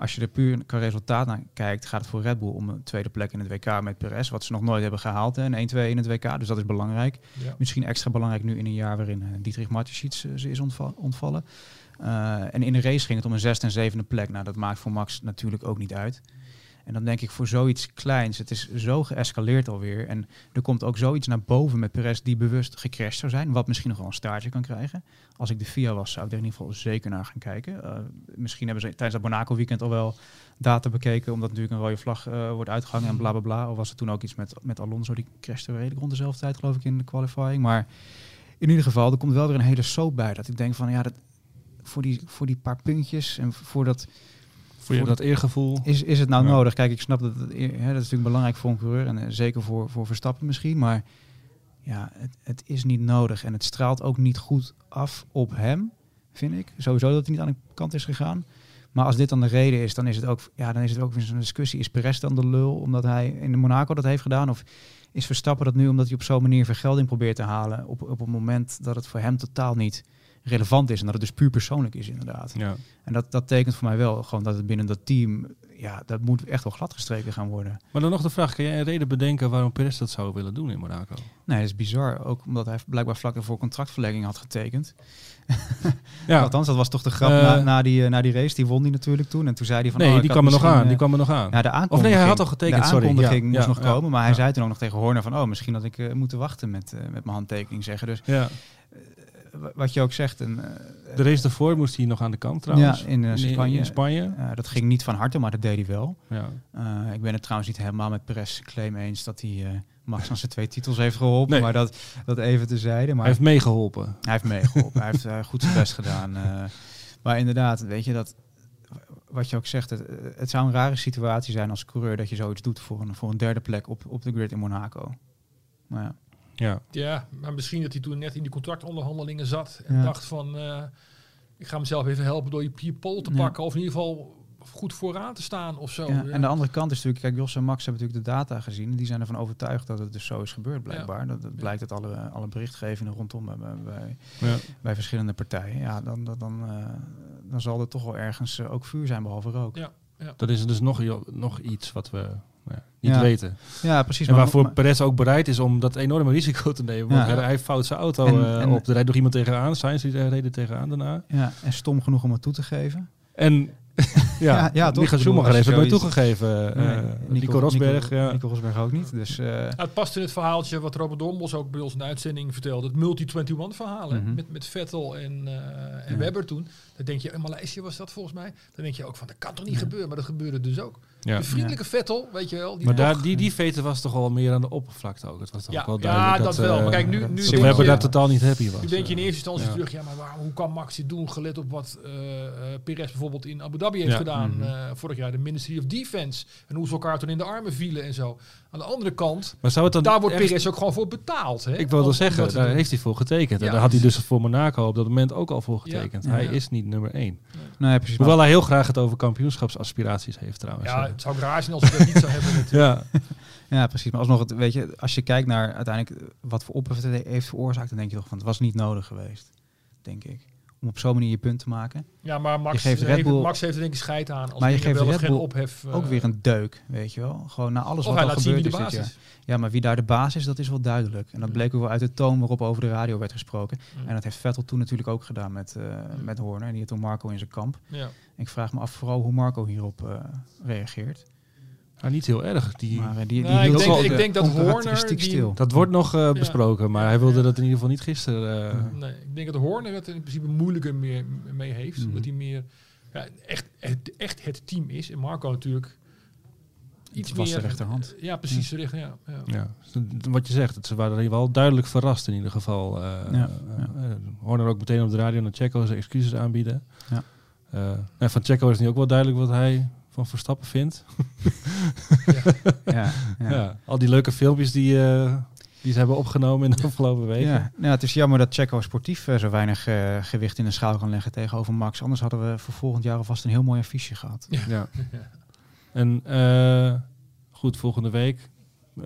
Speaker 3: als je er puur qua resultaat naar kijkt, gaat het voor Red Bull om een tweede plek in het WK met Perez. Wat ze nog nooit hebben gehaald. hè, Een 1-2 in het WK. Dus dat is belangrijk.
Speaker 2: Ja.
Speaker 3: Misschien extra belangrijk nu in een jaar waarin eh, Dietrich Mateschitz eh, ze is ontva- ontvallen. Eh, en in de race ging het om een zesde en zevende plek. Nou, dat maakt voor Max natuurlijk ook niet uit. En dan denk ik voor zoiets kleins, het is zo geëscaleerd alweer. En er komt ook zoiets naar boven met Perez die bewust gecrashed zou zijn. Wat misschien nog wel een staartje kan krijgen. Als ik de FIA was, zou ik er in ieder geval zeker naar gaan kijken. Eh, misschien hebben ze tijdens dat Monaco weekend al wel data bekeken. Omdat natuurlijk een rode vlag eh, wordt uitgehangen en bla bla bla. Of was er toen ook iets met, met Alonso, die crashte redelijk rond dezelfde tijd geloof ik in de qualifying. Maar in ieder geval, er komt wel weer een hele soap bij. Dat ik denk van ja, dat, voor, die, voor die paar puntjes en voor dat
Speaker 1: Voor je dat eergevoel.
Speaker 3: is, is het nou
Speaker 1: Ja.
Speaker 3: nodig? Kijk, ik snap dat het, hè, dat is natuurlijk belangrijk voor een coureur en eh, zeker voor, voor Verstappen misschien, maar ja, het, het is niet nodig en het straalt ook niet goed af op hem, vind ik. Sowieso dat hij niet aan de kant is gegaan. Maar als dit dan de reden is, dan is het ook, ja, dan is het ook weer zo'n discussie. Is Perez dan de lul omdat hij in de Monaco dat heeft gedaan? Of is Verstappen dat nu omdat hij op zo'n manier vergelding probeert te halen op, op een moment dat het voor hem totaal niet relevant is en dat het dus puur persoonlijk is inderdaad.
Speaker 1: Ja.
Speaker 3: En dat, dat tekent voor mij wel gewoon dat het binnen dat team, ja, dat moet echt wel gladgestreken gaan worden.
Speaker 1: Maar dan nog de vraag, kan jij een reden bedenken waarom Perez dat zou willen doen in Monaco?
Speaker 3: Nee, dat is bizar. Ook omdat hij blijkbaar vlak ervoor contractverlenging had getekend. [LAUGHS]
Speaker 1: Ja,
Speaker 3: Althans, dat was toch de grap
Speaker 1: Eh,
Speaker 3: na, na, die, eh, na die race. Die won die natuurlijk toen. En toen zei hij van...
Speaker 1: nee,
Speaker 3: oh,
Speaker 1: die kwam er nog aan. Die
Speaker 3: eh,
Speaker 1: kwam er nog aan.
Speaker 3: Ja, de
Speaker 1: Of nee,
Speaker 3: aankondiging.
Speaker 1: hij had al getekend,
Speaker 3: De
Speaker 1: sorry.
Speaker 3: aankondiging
Speaker 1: Ja,
Speaker 3: moest
Speaker 1: ja,
Speaker 3: nog
Speaker 1: ja,
Speaker 3: komen. Maar hij zei toen ook nog tegen Horner van... Oh, misschien had ik eh, moeten wachten met, met mijn handtekening zeggen. Dus
Speaker 1: ja.
Speaker 3: Wat je ook zegt... En, eh,
Speaker 1: De race daarvoor moest hij nog aan de kant trouwens.
Speaker 3: Ja, in, eh, Spanje.
Speaker 1: In Spanje.
Speaker 3: eh, dat ging niet van harte, maar dat deed hij wel.
Speaker 1: Ja.
Speaker 3: Eh, ik ben het trouwens niet helemaal met Perez claim eens dat hij eh, Max aan zijn twee titels heeft geholpen.
Speaker 1: Nee.
Speaker 3: Maar dat, dat even tezijde. Maar
Speaker 1: Hij heeft meegeholpen.
Speaker 3: hij heeft meegeholpen. hij heeft eh, goed zijn best gedaan. eh. maar inderdaad, weet je dat. Wat je ook zegt, het, het zou een rare situatie zijn als coureur dat je zoiets doet voor een, voor een derde plek op, op de grid in Monaco. Maar ja.
Speaker 1: Ja.
Speaker 2: Ja, maar misschien dat hij toen net in die contractonderhandelingen zat en
Speaker 3: Ja.
Speaker 2: dacht van, eh, ik ga mezelf even helpen door je pol te
Speaker 3: Ja.
Speaker 2: pakken of in ieder geval goed vooraan te staan of zo.
Speaker 3: Ja,
Speaker 2: Ja.
Speaker 3: En de andere kant is natuurlijk, kijk, Jos en Max hebben natuurlijk de data gezien. En die zijn ervan overtuigd dat het dus zo is gebeurd, blijkbaar. Dat, dat blijkt uit alle, alle berichtgevingen rondom bij, bij,
Speaker 1: Ja.
Speaker 3: bij verschillende partijen. Ja, dan, dan, dan, eh, dan zal er toch wel ergens eh, ook vuur zijn, behalve rook.
Speaker 2: Ja.
Speaker 1: Dat is dus nog, nog iets wat we ja, niet
Speaker 3: Ja.
Speaker 1: weten.
Speaker 3: Ja, precies.
Speaker 1: En waarvoor
Speaker 3: maar-
Speaker 1: Perez ook bereid is om dat enorme risico te nemen. Want
Speaker 3: Ja.
Speaker 1: hij, fout zijn auto
Speaker 3: En-
Speaker 1: eh,
Speaker 3: en-
Speaker 1: op. Er rijdt nog iemand tegenaan. Sainz die reed er tegenaan daarna.
Speaker 3: ja, en stom genoeg om het toe te geven.
Speaker 1: En [LAUGHS] ja,
Speaker 3: Ja, ja, toch?
Speaker 1: Michael Schumacher heeft
Speaker 3: je
Speaker 1: het nooit toegegeven.
Speaker 3: Nee,
Speaker 1: Eh, Nico, Rosberg.
Speaker 3: Nico,
Speaker 1: ja.
Speaker 3: Nico Rosberg ook niet. Dus eh,
Speaker 2: Nou, het past in het verhaaltje wat Robert Dombos ook bij ons in de uitzending vertelde. Het multi-21 verhaal
Speaker 3: Mhm.
Speaker 2: met, met Vettel en, eh, en
Speaker 3: Ja.
Speaker 2: Webber toen. Dan denk je, in Maleisië was dat volgens mij. Dan denk je ook van, dat kan toch niet
Speaker 3: Ja.
Speaker 2: gebeuren? Maar dat gebeurde dus ook.
Speaker 1: Ja.
Speaker 2: De vriendelijke Vettel, weet je wel. Die
Speaker 1: Maar daar, die, die veten was toch wel meer aan de oppervlakte ook. Het was toch
Speaker 2: Ja,
Speaker 1: ook wel
Speaker 2: ja, dat wel.
Speaker 1: eh,
Speaker 2: Maar kijk, nu- nu
Speaker 1: dat
Speaker 2: denk
Speaker 1: Webber
Speaker 2: je-
Speaker 1: daar totaal niet happy was.
Speaker 2: Nu denk je in
Speaker 1: eh.
Speaker 2: eerste instantie
Speaker 1: ja.
Speaker 2: terug, ja, maar waar, hoe kan Max dit doen? Gelet op wat eh eh, Perez bijvoorbeeld in Abu Dhabi heeft
Speaker 1: Ja.
Speaker 2: gedaan
Speaker 3: Mhm.
Speaker 2: eh, vorig jaar, de Ministry of Defense. En hoe ze elkaar toen in de armen vielen en zo. Aan de andere kant,
Speaker 1: Maar zou het dan
Speaker 2: daar wordt
Speaker 1: echt-
Speaker 2: Perez ook gewoon voor betaald. Hè?
Speaker 1: Ik
Speaker 2: Om- om
Speaker 1: zeggen,
Speaker 2: dat
Speaker 1: daar heeft hij voor getekend. En daar had hij
Speaker 2: dus-
Speaker 1: voor Monaco op dat moment ook al voor getekend.
Speaker 3: Ja.
Speaker 1: Hij
Speaker 2: Ja.
Speaker 1: is niet nummer één.
Speaker 3: Nee, precies.
Speaker 1: Hoewel hij heel graag het over kampioenschapsaspiraties heeft trouwens.
Speaker 2: Ja,
Speaker 1: Eh,
Speaker 2: het zou raar zijn als we dat niet zou hebben natuurlijk. [LAUGHS]
Speaker 1: ja.
Speaker 3: Ja, precies. Maar alsnog, het, weet je, als je kijkt naar uiteindelijk wat voor ophef het heeft veroorzaakt, dan denk je toch van het was niet nodig geweest, denk ik. Om op zo'n manier je punt te maken.
Speaker 2: Ja, maar Max,
Speaker 3: geeft
Speaker 2: heeft,
Speaker 3: Red Bull-
Speaker 2: Max heeft er denk ik scheid aan. Als
Speaker 3: Maar je geeft Red Bull
Speaker 2: ophef. eh,
Speaker 3: Ook weer een deuk, weet je wel. Gewoon na alles
Speaker 2: Of
Speaker 3: wat
Speaker 2: wie
Speaker 3: gebeurd is dit jaar. Ja, maar wie daar de baas is, dat is wel duidelijk. En dat
Speaker 2: Mm.
Speaker 3: bleek ook wel uit de toon waarop over de radio werd gesproken.
Speaker 2: Mm.
Speaker 3: En dat heeft Vettel toen natuurlijk ook gedaan met,
Speaker 2: Mm.
Speaker 3: met Horner. En die had toen Marco in zijn kamp.
Speaker 2: Ja.
Speaker 3: Ik vraag me af vooral hoe Marco hierop eh, reageert.
Speaker 1: Maar niet heel erg. Die,
Speaker 3: Maar eh, die, die
Speaker 2: Nou, ik denk-
Speaker 3: wel
Speaker 2: ik
Speaker 3: de
Speaker 2: denk dat Horner die-
Speaker 3: stil.
Speaker 1: dat wordt nog eh, besproken, maar hij wilde
Speaker 2: ja.
Speaker 1: dat in ieder geval niet gisteren. eh,
Speaker 2: Nee, ik denk dat Horner het in principe moeilijker meer mee heeft.
Speaker 3: Mhm.
Speaker 2: Omdat hij meer ja, echt, het, echt het team is. En Marco natuurlijk iets
Speaker 3: was de
Speaker 2: meer...
Speaker 3: rechterhand.
Speaker 2: Ja, precies. de rechter, ja, ja.
Speaker 1: Ja, wat je zegt, het, ze waren hier wel duidelijk verrast in ieder geval. eh
Speaker 3: Ja,
Speaker 1: eh, eh, Horner ook meteen op de radio naar Checo zijn excuses aanbieden.
Speaker 3: Ja.
Speaker 1: Eh, en van Checo is nu ook wel duidelijk wat hij van Verstappen vindt. [LAUGHS]
Speaker 3: Ja,
Speaker 1: Ja.
Speaker 3: ja.
Speaker 1: al die leuke filmpjes die, eh, die ze hebben opgenomen in de afgelopen weken.
Speaker 3: Ja, nou, het is jammer dat Checo sportief eh, zo weinig eh, gewicht in de schaal kan leggen tegenover Max. Anders hadden we voor volgend jaar alvast een heel mooi affiche gehad.
Speaker 1: Ja.
Speaker 2: Ja. [LAUGHS]
Speaker 1: En eh, goed, volgende week eh,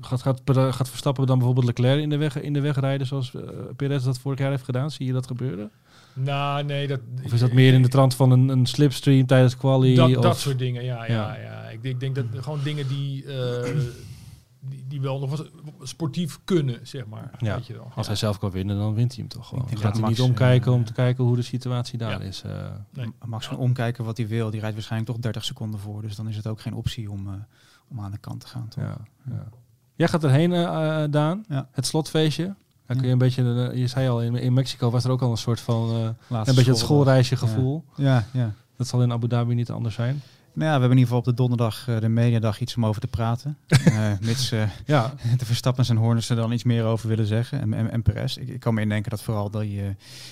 Speaker 1: gaat, gaat, gaat Verstappen dan bijvoorbeeld Leclerc in de weg, in de weg rijden zoals Perez dat vorig jaar heeft gedaan? Zie je dat gebeuren?
Speaker 2: Nou, nee. Dat,
Speaker 1: Of is dat meer in de trant van een, een slipstream tijdens quali?
Speaker 2: Dat,
Speaker 1: of,
Speaker 2: dat soort dingen, ja. ja,
Speaker 1: Ja.
Speaker 2: ja. Ik, denk- ik denk dat gewoon dingen die, eh, die, die wel nog wat sportief kunnen, zeg maar.
Speaker 1: Ja.
Speaker 2: Weet je wel.
Speaker 1: Als
Speaker 2: ja.
Speaker 1: hij zelf kan winnen, dan wint hij hem toch gewoon.
Speaker 3: Ik
Speaker 1: Gaat hij niet omkijken
Speaker 3: eh,
Speaker 1: om te kijken hoe de situatie daar
Speaker 2: Ja.
Speaker 1: is. eh.
Speaker 2: Nee.
Speaker 3: Max kan omkijken wat hij wil. Die rijdt waarschijnlijk toch 30 seconden voor. Dus dan is het ook geen optie om, eh, om aan de kant te gaan. Toch?
Speaker 1: ja, ja. Jij gaat erheen, eh, eh, Daan.
Speaker 3: Ja.
Speaker 1: Het slotfeestje. Dan kun je een beetje, eh, je zei al, in, in Mexico was er ook al een soort van, eh, een beetje het schoolreisje gevoel.
Speaker 3: Ja, ja.
Speaker 1: Dat zal in Abu Dhabi niet anders zijn.
Speaker 3: Nou ja, we hebben in ieder geval op de donderdag eh, de mediadag iets om over te praten. [LAUGHS] Eh mits eh,
Speaker 1: Ja, [LAUGHS]
Speaker 3: de Verstappens en Horners er dan iets meer over willen zeggen. En, en, en Perez. Ik, ik kan me indenken dat vooral die,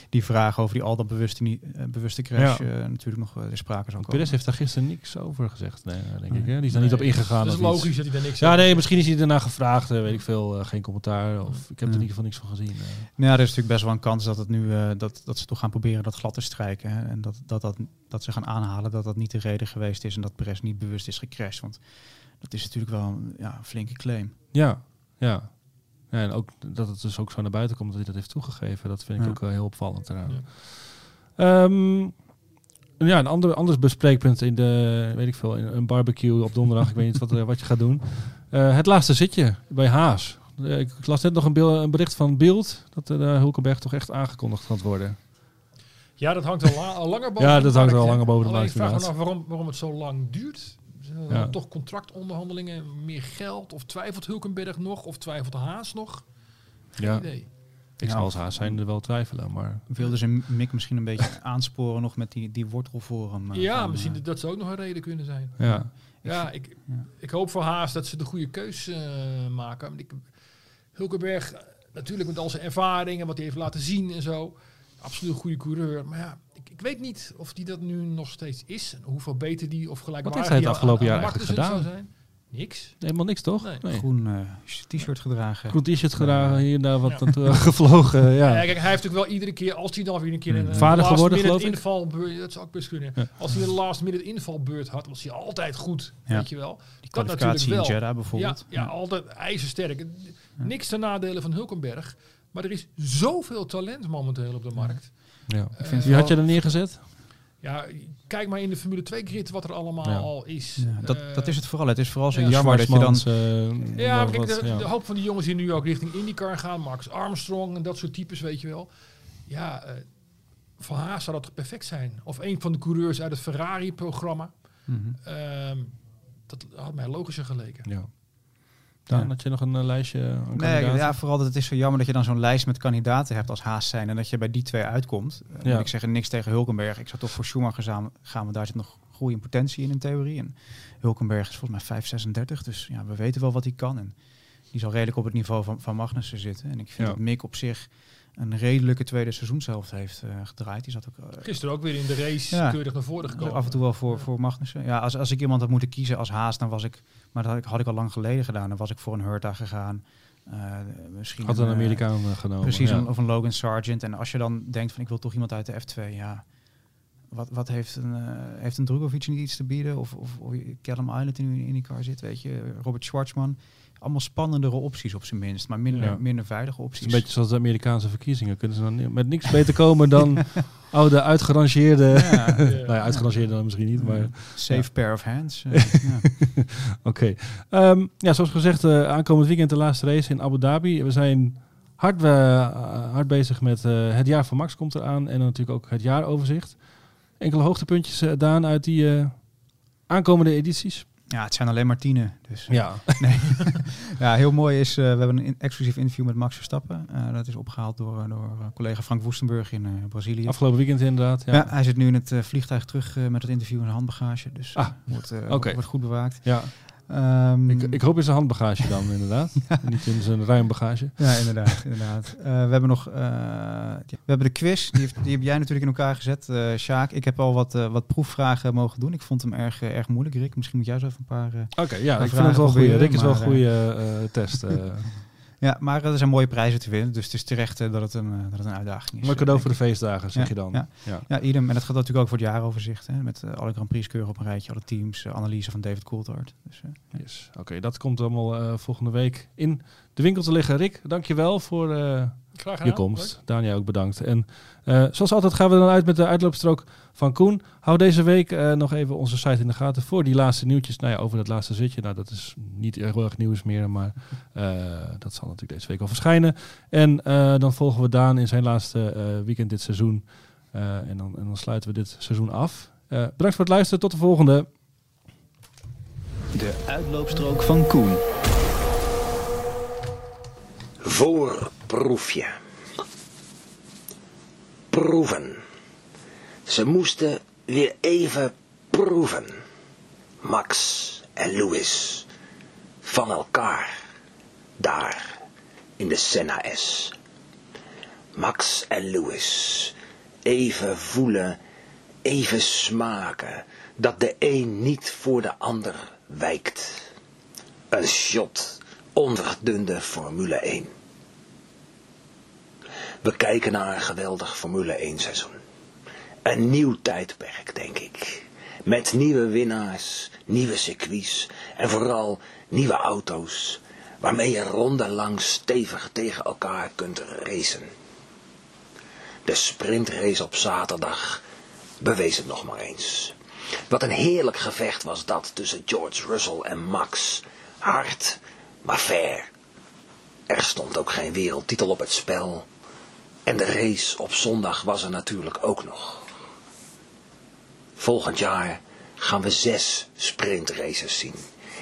Speaker 3: die vraag over die al dat bewuste, niet- bewuste crash
Speaker 1: Ja.
Speaker 3: natuurlijk nog eh, de sprake zal komen.
Speaker 1: Perez heeft daar gisteren niks over gezegd, nee, denk ik. Hè? Die is daar
Speaker 2: Nee,
Speaker 1: niet op ingegaan.
Speaker 2: Dat is
Speaker 1: iets.
Speaker 2: logisch dat hij daar niks
Speaker 1: Ja,
Speaker 2: over
Speaker 1: nee, misschien is hij daarna gevraagd, weet ik veel, geen commentaar. Of ik heb er in ieder geval niks van gezien.
Speaker 3: Nou, ja, er is natuurlijk best wel een kans dat, het nu, eh, dat, dat ze toch gaan proberen dat glad te strijken. Hè? En dat, dat, dat, dat ze gaan aanhalen dat dat niet de reden geweest is en dat Perez niet bewust is gecrashed. Want dat is natuurlijk wel een, ja, een flinke claim.
Speaker 1: Ja, ja. ja. En ook dat het dus ook zo naar buiten komt dat hij dat heeft toegegeven. Dat vind ik
Speaker 3: Ja.
Speaker 1: ook wel heel opvallend eraan.
Speaker 2: Ja.
Speaker 1: Ehm, ja, een ander, anders bespreekpunt in de, weet ik veel, in een barbecue op donderdag. ik weet niet wat, eh, wat je gaat doen. Eh, het laatste zitje bij Haas. Eh, ik las net nog een, beeld, een bericht van Beeld dat uh, Hulkenberg toch echt aangekondigd gaat worden.
Speaker 2: Ja, dat hangt al, la- al langer boven
Speaker 1: Ja, dat hangt al langer boven de markt,
Speaker 2: Ik vraag me af waarom, waarom het zo lang duurt. Zijn er
Speaker 1: Ja.
Speaker 2: dan toch contractonderhandelingen, meer geld? Of twijfelt Hulkenberg nog? Of twijfelt Haas nog? Geen
Speaker 1: Ja,
Speaker 2: idee.
Speaker 1: ik
Speaker 3: Ja.
Speaker 1: zal als Haas zijn er wel twijfelen, maar...
Speaker 3: Wilden ze Mick misschien een beetje [LAUGHS] aansporen nog met die, die wortel voor hem? eh,
Speaker 2: ja,
Speaker 3: van,
Speaker 2: misschien
Speaker 3: eh,
Speaker 2: dat, dat zou ook nog een reden kunnen zijn.
Speaker 1: Ja,
Speaker 2: Ja, ik,
Speaker 3: Ja.
Speaker 2: ik hoop voor Haas dat ze de goede keus eh, maken. Ik, Hulkenberg, natuurlijk met al zijn ervaring en wat hij heeft laten zien en zo. Absoluut een goede coureur. Maar ja, ik, ik weet niet of die dat nu nog steeds is. En hoeveel beter die of gelijkwaardig
Speaker 1: heeft hij het afgelopen jaar eigenlijk gedaan?
Speaker 2: zijn. Niks.
Speaker 1: Helemaal niks, toch?
Speaker 2: Nee.
Speaker 3: Groen eh, t-shirt gedragen.
Speaker 1: Groen t-shirt gedragen, hier en daar wat
Speaker 3: Ja.
Speaker 1: naartoe [LAUGHS] gevlogen.
Speaker 2: Ja.
Speaker 1: Ja.
Speaker 2: kijk, hij heeft natuurlijk wel iedere keer, als hij dan weer een keer
Speaker 3: Hmm.
Speaker 2: een
Speaker 1: Vader
Speaker 2: last
Speaker 1: geworden,
Speaker 2: minute
Speaker 1: geloof ik?
Speaker 2: invalbeurt, dat zou ook best kunnen.
Speaker 1: Ja.
Speaker 2: Als hij een last minute invalbeurt had, was hij altijd goed,
Speaker 3: Ja.
Speaker 2: weet je wel.
Speaker 3: Die
Speaker 2: Dat
Speaker 3: kwalificatie in
Speaker 2: natuurlijk wel.
Speaker 3: Jeddah bijvoorbeeld.
Speaker 2: Ja, ja, altijd ijzersterk. Niks ten nadele van Hulkenberg. Maar er is zoveel talent momenteel op de markt.
Speaker 1: Ja.
Speaker 3: Ik vind
Speaker 1: Wie had je er neergezet?
Speaker 2: Ja, kijk maar in de Formule 2 grid wat er allemaal
Speaker 1: Ja.
Speaker 2: al is.
Speaker 3: Ja, dat,
Speaker 2: Eh,
Speaker 3: dat is het vooral. Het is vooral zo
Speaker 2: ja,
Speaker 3: jammer dat je dan...
Speaker 1: Eh,
Speaker 2: Ja, kijk,
Speaker 1: wat,
Speaker 2: de,
Speaker 1: ja.
Speaker 2: de hoop van die jongens die nu ook richting IndyCar gaan. Max Armstrong en dat soort types, weet je wel. Ja, eh voor Haas zou dat toch perfect zijn. Of een van de coureurs uit het Ferrari-programma.
Speaker 3: Mhm.
Speaker 2: Ehm, dat had mij logischer geleken.
Speaker 1: Ja. Dan
Speaker 3: Ja.
Speaker 1: had je nog een eh, lijstje aan
Speaker 3: Nee, ja, vooral dat het is zo jammer dat je dan zo'n lijst met kandidaten hebt als Haas zijn en dat je bij die twee uitkomt. Eh,
Speaker 1: Ja.
Speaker 3: Ik zeg niks tegen Hulkenberg. Ik zou toch voor Schumacher gaan, gaan want daar zit nog groei en potentie in in theorie. En Hulkenberg is volgens mij 536, dus ja, we weten wel wat hij kan. En die zal redelijk op het niveau van, van Magnussen zitten. En ik vind
Speaker 1: Ja.
Speaker 3: dat Mick op zich een redelijke tweede seizoenshelft heeft eh, gedraaid. Die zat ook eh,
Speaker 2: Gisteren ook weer in de race
Speaker 3: Ja.
Speaker 2: keurig naar voren gekomen.
Speaker 3: af en toe wel voor, voor Magnussen. Ja, als, als ik iemand had moeten kiezen als Haas, dan was ik, maar dat had ik, had ik al lang geleden gedaan, dan was ik voor een Hurta gegaan. Eh, misschien
Speaker 1: Had een Amerikaan genomen.
Speaker 3: Precies,
Speaker 1: ja.
Speaker 3: een, of een Logan Sargent. En als je dan denkt van ik wil toch iemand uit de F2, ja. Wat, wat heeft een, eh heeft een Drugovic niet iets te bieden? Of, of, of Callum Island nu in die car zit, weet je. Robert Schwartzman. Allemaal spannendere opties op zijn minst, maar minder,
Speaker 1: Ja.
Speaker 3: minder veilige
Speaker 1: Het
Speaker 3: opties.
Speaker 1: is een beetje zoals de Amerikaanse verkiezingen. Kunnen ze dan met niks beter komen dan [LAUGHS] [LAUGHS] oude, uitgerangeerde...
Speaker 3: Ja, [LAUGHS]
Speaker 1: nou ja, uitgerangeerde dan misschien niet, maar...
Speaker 3: safe pair of hands. eh, ja.
Speaker 1: Oké. Ehm, ja, zoals gezegd, eh, aankomend weekend de laatste race in Abu Dhabi. We zijn hard, eh, hard bezig met eh, het jaar van Max komt eraan. En dan natuurlijk ook het jaaroverzicht. Enkele hoogtepuntjes, Daan, uit die eh, aankomende edities.
Speaker 3: Ja, het zijn alleen maar tienen. Dus, eh,
Speaker 1: Ja. [LAUGHS]
Speaker 3: Ja, heel mooi is, eh, we hebben een exclusief interview met Max Verstappen. Eh, dat is opgehaald door, door collega Frank Woestenburg in Brazilië.
Speaker 1: Afgelopen weekend inderdaad. Ja.
Speaker 3: Ja. hij zit nu in het vliegtuig terug met het interview in zijn handbagage. Dus
Speaker 1: Ah,
Speaker 3: wordt, wordt goed bewaakt.
Speaker 1: Ja.
Speaker 3: Ehm,
Speaker 1: Ik, ik hoop in zijn handbagage dan [LAUGHS] inderdaad. Niet in zijn ruim bagage.
Speaker 3: Ja, inderdaad. inderdaad. Eh, we hebben nog eh, we hebben de quiz. Die, heeft, die heb jij natuurlijk in elkaar gezet, eh Sjaak. Ik heb al wat, wat proefvragen mogen doen. Ik vond hem erg, erg moeilijk, Rick. Misschien moet jij zo even een paar...
Speaker 1: Oké, ja, ik vind het wel goed. Rick is wel een goede test. [LAUGHS]
Speaker 3: Ja, maar er zijn mooie prijzen te winnen. Dus het is terecht eh, dat, het een, eh, dat het een uitdaging is.
Speaker 1: Mooi cadeau voor de feestdagen, zeg je dan.
Speaker 3: ja.
Speaker 1: ja.
Speaker 3: Ja, idem. En dat gaat natuurlijk ook voor het jaaroverzicht. Hè, met eh, alle Grand Prix keurig op een rijtje. Alle teams, analyse van David Coulthard. Dus,
Speaker 1: Yes. Oké, dat komt allemaal volgende week in de winkel te liggen. Rick, dankjewel voor. Je komst. Daniel ook bedankt. En eh, zoals altijd gaan we dan uit met de uitloopstrook van Koen. Hou deze week eh, nog even onze site in de gaten voor die laatste nieuwtjes. Nou ja, over dat laatste zitje. Nou, dat is niet heel erg nieuws meer, maar eh, dat zal natuurlijk deze week wel verschijnen. En eh, dan volgen we Daan in zijn laatste eh, weekend dit seizoen. Eh, en, dan, en dan sluiten we dit seizoen af. Eh, bedankt voor het luisteren. Tot de volgende.
Speaker 4: De uitloopstrook van Koen.
Speaker 5: Voorproefje. Proeven. Ze moesten weer even proeven. Max en Louis. Van elkaar. Daar. In de Senna. Max en Louis. Even voelen. Even smaken. Dat de een niet voor de ander wijkt. Een shot onverdunde Formule 1. We kijken naar een geweldig Formule 1 seizoen. Een nieuw tijdperk, denk ik. Met nieuwe winnaars, nieuwe circuits en vooral nieuwe auto's. Waarmee je rondenlang stevig tegen elkaar kunt racen. De sprintrace op zaterdag bewees het nog maar eens. Wat een heerlijk gevecht was dat tussen George Russell en Max. Hard, maar fair. Er stond ook geen wereldtitel op het spel. En de race op zondag was er natuurlijk ook nog. Volgend jaar gaan we zes sprintraces zien.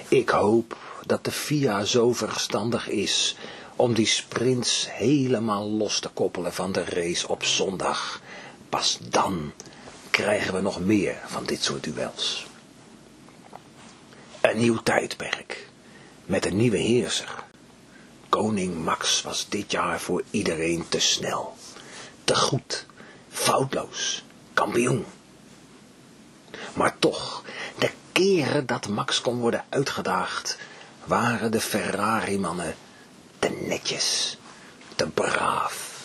Speaker 5: Ik hoop dat de FIA zo verstandig is om die sprints helemaal los te koppelen van de race op zondag. Pas dan krijgen we nog meer van dit soort duels. Een nieuw tijdperk met een nieuwe heerser. Koning Max was dit jaar voor iedereen te snel, te goed, foutloos, kampioen. Maar toch, de keren dat Max kon worden uitgedaagd, waren de Ferrari-mannen te netjes, te braaf.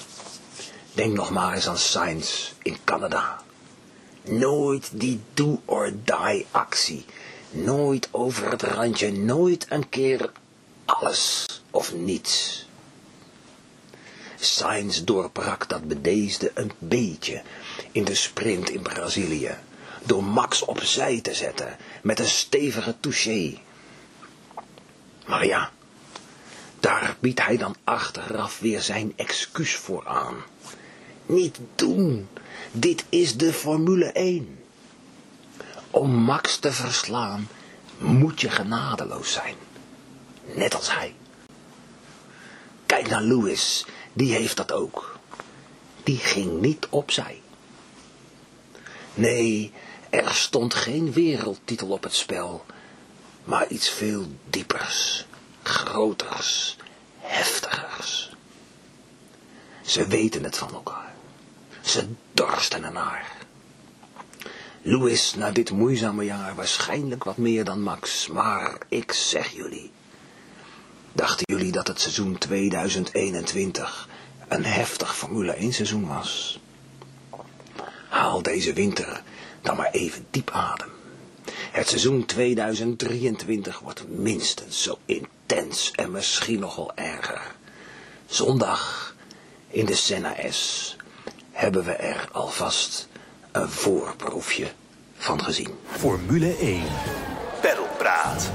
Speaker 5: Denk nog maar eens aan Sainz in Canada. Nooit die do-or-die actie. Nooit over het randje, nooit een keer alles of niets. Sainz doorbrak dat bedeesde een beetje in de sprint in Brazilië. Door Max opzij te zetten met een stevige touché. Maar ja, daar biedt hij dan achteraf weer zijn excuus voor aan. Niet doen, dit is de Formule 1. Om Max te verslaan moet je genadeloos zijn. Net als hij. Kijk naar Lewis, die heeft dat ook. Die ging niet opzij. Nee, er stond geen wereldtitel op het spel, maar iets veel diepers, groters, heftigers. Ze weten het van elkaar. Ze dorsten ernaar. Louis na dit moeizame jaar waarschijnlijk wat meer dan Max, maar ik zeg jullie. Dachten jullie dat het seizoen 2021 een heftig Formule 1 seizoen was? Haal deze winter dan maar even diep adem. Het seizoen 2023 wordt minstens zo intens en misschien nog wel erger. Zondag in de Senna S hebben we er alvast een voorproefje van gezien.
Speaker 6: Formule 1. Pedalpraat.